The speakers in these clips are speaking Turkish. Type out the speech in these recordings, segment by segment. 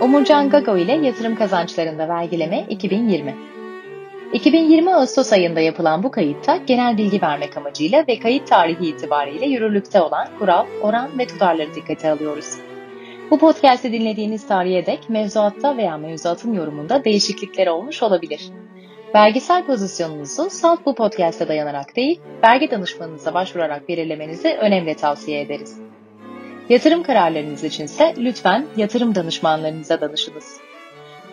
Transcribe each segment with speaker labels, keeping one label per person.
Speaker 1: Umurcan Gago ile Yatırım Kazançlarında Vergileme 2020 2020 Ağustos ayında yapılan bu kayıtta genel bilgi vermek amacıyla ve kayıt tarihi itibariyle yürürlükte olan kural, oran ve tutarları dikkate alıyoruz. Bu podcast'i dinlediğiniz tarihe dek mevzuatta veya mevzuatın yorumunda değişiklikler olmuş olabilir. Vergisel pozisyonunuzu salt bu podcast'e dayanarak değil, vergi danışmanınıza başvurarak belirlemenizi önemli tavsiye ederiz. Yatırım kararlarınız içinse lütfen yatırım danışmanlarınıza danışınız.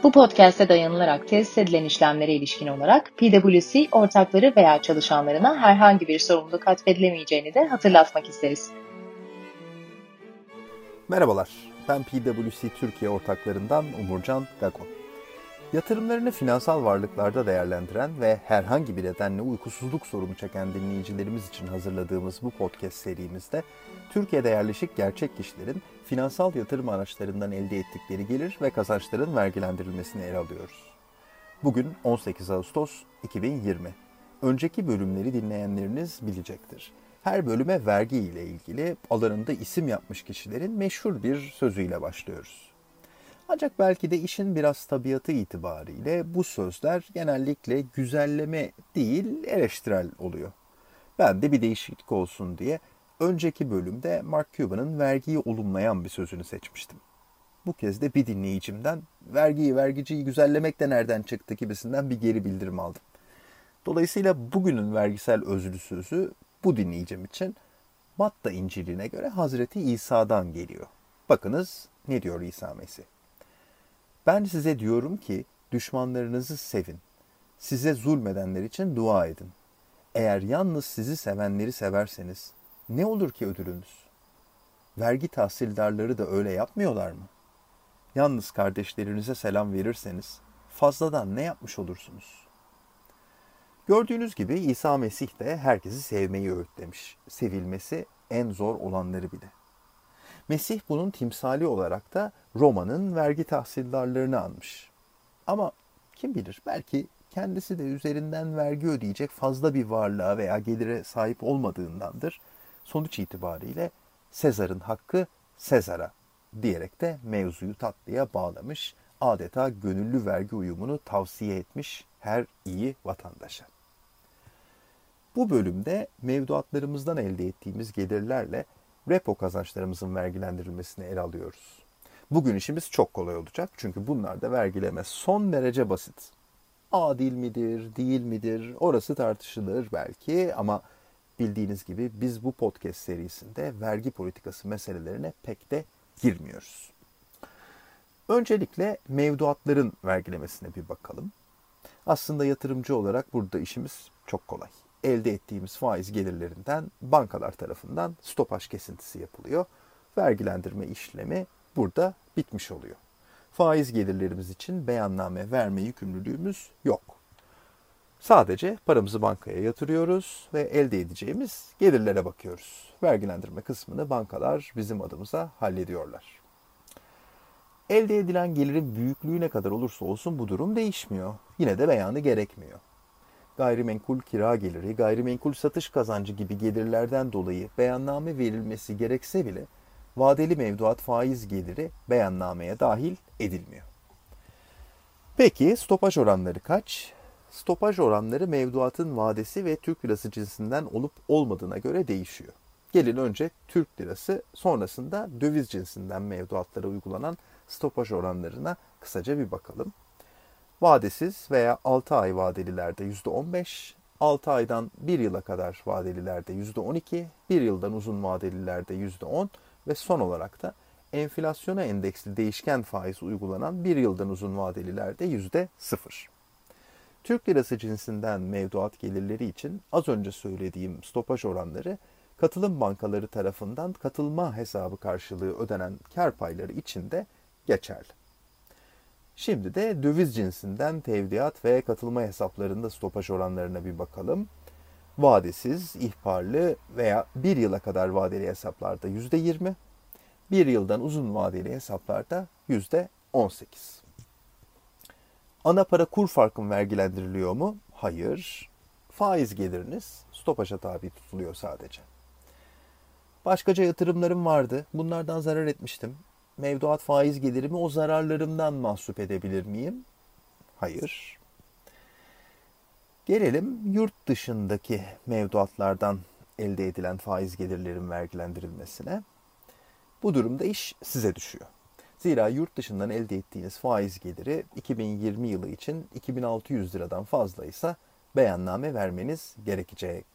Speaker 1: Bu podcast'e dayanılarak tesis edilen işlemlere ilişkin olarak PwC ortakları veya çalışanlarına herhangi bir sorumluluk atfedilemeyeceğini de hatırlatmak isteriz.
Speaker 2: Merhabalar, ben PwC Türkiye ortaklarından Umurcan Gakon. Yatırımlarını finansal varlıklarda değerlendiren ve herhangi bir nedenle uykusuzluk sorunu çeken dinleyicilerimiz için hazırladığımız bu podcast serimizde Türkiye'de yerleşik gerçek kişilerin finansal yatırım araçlarından elde ettikleri gelir ve kazançların vergilendirilmesini ele alıyoruz. Bugün 18 Ağustos 2020. Önceki bölümleri dinleyenleriniz bilecektir. Her bölüme vergi ile ilgili alanında isim yapmış kişilerin meşhur bir sözüyle başlıyoruz. Ancak belki de işin biraz tabiatı itibariyle bu sözler genellikle güzelleme değil eleştirel oluyor. Ben de bir değişiklik olsun diye önceki bölümde Mark Cuban'ın vergiyi olumlayan bir sözünü seçmiştim. Bu kez de bir dinleyicimden vergiyi vergiciyi güzellemek de nereden çıktı gibisinden bir geri bildirim aldım. Dolayısıyla bugünün vergisel özlü sözü bu dinleyicim için Matta İncil'ine göre Hazreti İsa'dan geliyor. Bakınız ne diyor İsa Mesih. Ben size diyorum ki düşmanlarınızı sevin. Size zulmedenler için dua edin. Eğer yalnız sizi sevenleri severseniz ne olur ki ödülünüz? Vergi tahsildarları da öyle yapmıyorlar mı? Yalnız kardeşlerinize selam verirseniz fazladan ne yapmış olursunuz? Gördüğünüz gibi İsa Mesih de herkesi sevmeyi öğütlemiş. Sevilmesi en zor olanları bile. Mesih bunun timsali olarak da Roma'nın vergi tahsildarlarını anmış. Ama kim bilir belki kendisi de üzerinden vergi ödeyecek fazla bir varlığa veya gelire sahip olmadığındandır. Sonuç itibariyle Sezar'ın hakkı Sezar'a diyerek de mevzuyu tatlıya bağlamış, adeta gönüllü vergi uyumunu tavsiye etmiş her iyi vatandaşa. Bu bölümde mevduatlarımızdan elde ettiğimiz gelirlerle repo kazançlarımızın vergilendirilmesini ele alıyoruz. Bugün işimiz çok kolay olacak çünkü bunlarda vergileme son derece basit. Adil midir, değil midir orası tartışılır belki ama bildiğiniz gibi biz bu podcast serisinde vergi politikası meselelerine pek de girmiyoruz. Öncelikle mevduatların vergilemesine bir bakalım. Aslında yatırımcı olarak burada işimiz çok kolay elde ettiğimiz faiz gelirlerinden bankalar tarafından stopaj kesintisi yapılıyor. Vergilendirme işlemi burada bitmiş oluyor. Faiz gelirlerimiz için beyanname verme yükümlülüğümüz yok. Sadece paramızı bankaya yatırıyoruz ve elde edeceğimiz gelirlere bakıyoruz. Vergilendirme kısmını bankalar bizim adımıza hallediyorlar. Elde edilen gelirin büyüklüğü ne kadar olursa olsun bu durum değişmiyor. Yine de beyanı gerekmiyor gayrimenkul kira geliri, gayrimenkul satış kazancı gibi gelirlerden dolayı beyanname verilmesi gerekse bile vadeli mevduat faiz geliri beyannameye dahil edilmiyor. Peki stopaj oranları kaç? Stopaj oranları mevduatın vadesi ve Türk lirası cinsinden olup olmadığına göre değişiyor. Gelin önce Türk lirası sonrasında döviz cinsinden mevduatlara uygulanan stopaj oranlarına kısaca bir bakalım. Vadesiz veya 6 ay vadelilerde %15, 6 aydan 1 yıla kadar vadelilerde %12, 1 yıldan uzun vadelilerde %10 ve son olarak da enflasyona endeksli değişken faiz uygulanan 1 yıldan uzun vadelilerde %0. Türk lirası cinsinden mevduat gelirleri için az önce söylediğim stopaj oranları katılım bankaları tarafından katılma hesabı karşılığı ödenen kar payları için de geçerli. Şimdi de döviz cinsinden tevdiat ve katılma hesaplarında stopaj oranlarına bir bakalım. Vadesiz, ihbarlı veya bir yıla kadar vadeli hesaplarda %20, bir yıldan uzun vadeli hesaplarda %18. Ana para kur farkın vergilendiriliyor mu? Hayır. Faiz geliriniz stopaja tabi tutuluyor sadece. Başkaca yatırımlarım vardı. Bunlardan zarar etmiştim. Mevduat faiz gelirimi o zararlarımdan mahsup edebilir miyim? Hayır. Gelelim yurt dışındaki mevduatlardan elde edilen faiz gelirlerin vergilendirilmesine. Bu durumda iş size düşüyor. Zira yurt dışından elde ettiğiniz faiz geliri 2020 yılı için 2600 liradan fazlaysa beyanname vermeniz gerekecek.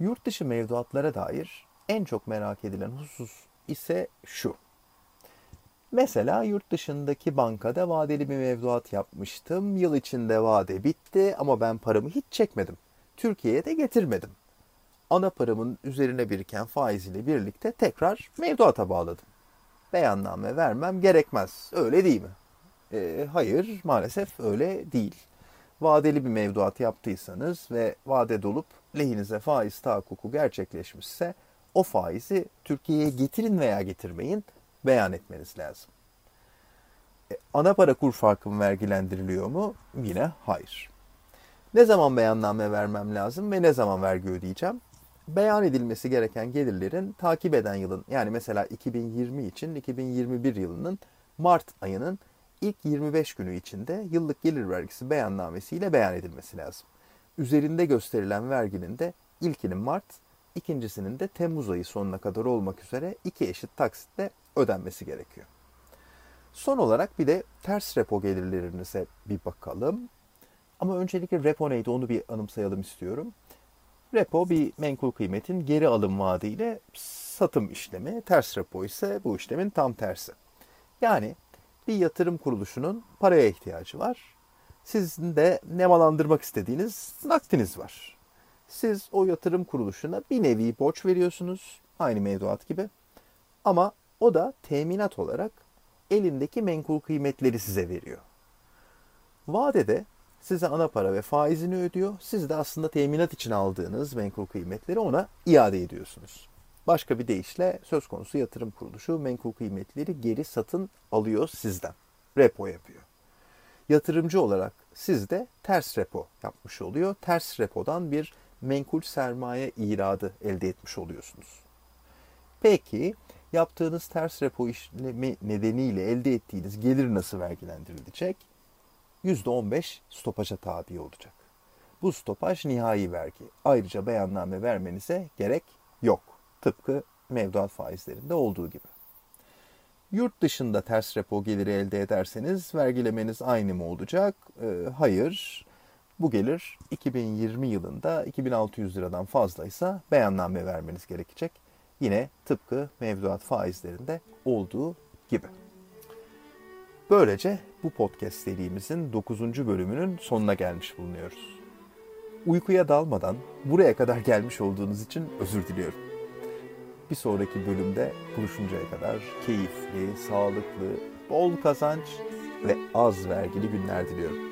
Speaker 2: Yurt dışı mevduatlara dair en çok merak edilen husus ise şu. Mesela yurt dışındaki bankada vadeli bir mevduat yapmıştım. Yıl içinde vade bitti ama ben paramı hiç çekmedim. Türkiye'ye de getirmedim. Ana paramın üzerine biriken faiziyle birlikte tekrar mevduata bağladım. Beyanname vermem gerekmez. Öyle değil mi? E, hayır, maalesef öyle değil. Vadeli bir mevduat yaptıysanız ve vade dolup lehinize faiz tahakkuku gerçekleşmişse o faizi Türkiye'ye getirin veya getirmeyin beyan etmeniz lazım. E, ana para kur farkı mı vergilendiriliyor mu? Yine hayır. Ne zaman beyanname vermem lazım ve ne zaman vergi ödeyeceğim? Beyan edilmesi gereken gelirlerin takip eden yılın yani mesela 2020 için 2021 yılının Mart ayının ilk 25 günü içinde yıllık gelir vergisi beyannamesiyle beyan edilmesi lazım. Üzerinde gösterilen verginin de ilkinin Mart, ikincisinin de Temmuz ayı sonuna kadar olmak üzere iki eşit taksitle ödenmesi gerekiyor. Son olarak bir de ters repo gelirlerinize bir bakalım. Ama öncelikle repo neydi onu bir anımsayalım istiyorum. Repo bir menkul kıymetin geri alım vaadiyle satım işlemi. Ters repo ise bu işlemin tam tersi. Yani bir yatırım kuruluşunun paraya ihtiyacı var. Sizin de nemalandırmak istediğiniz nakdiniz var. Siz o yatırım kuruluşuna bir nevi borç veriyorsunuz. Aynı mevduat gibi. Ama o da teminat olarak elindeki menkul kıymetleri size veriyor. Vadede size ana para ve faizini ödüyor. Siz de aslında teminat için aldığınız menkul kıymetleri ona iade ediyorsunuz. Başka bir deyişle söz konusu yatırım kuruluşu menkul kıymetleri geri satın alıyor sizden. Repo yapıyor. Yatırımcı olarak siz de ters repo yapmış oluyor. Ters repodan bir menkul sermaye iradı elde etmiş oluyorsunuz. Peki yaptığınız ters repo işlemi nedeniyle elde ettiğiniz gelir nasıl vergilendirilecek? %15 stopaja tabi olacak. Bu stopaj nihai vergi. Ayrıca beyanname vermenize gerek yok. Tıpkı mevduat faizlerinde olduğu gibi. Yurt dışında ters repo geliri elde ederseniz vergilemeniz aynı mı olacak? Ee, hayır. Bu gelir 2020 yılında 2600 liradan fazlaysa beyanname vermeniz gerekecek. Yine tıpkı mevduat faizlerinde olduğu gibi. Böylece bu podcast serimizin 9. bölümünün sonuna gelmiş bulunuyoruz. Uykuya dalmadan buraya kadar gelmiş olduğunuz için özür diliyorum. Bir sonraki bölümde buluşuncaya kadar keyifli, sağlıklı, bol kazanç ve az vergili günler diliyorum.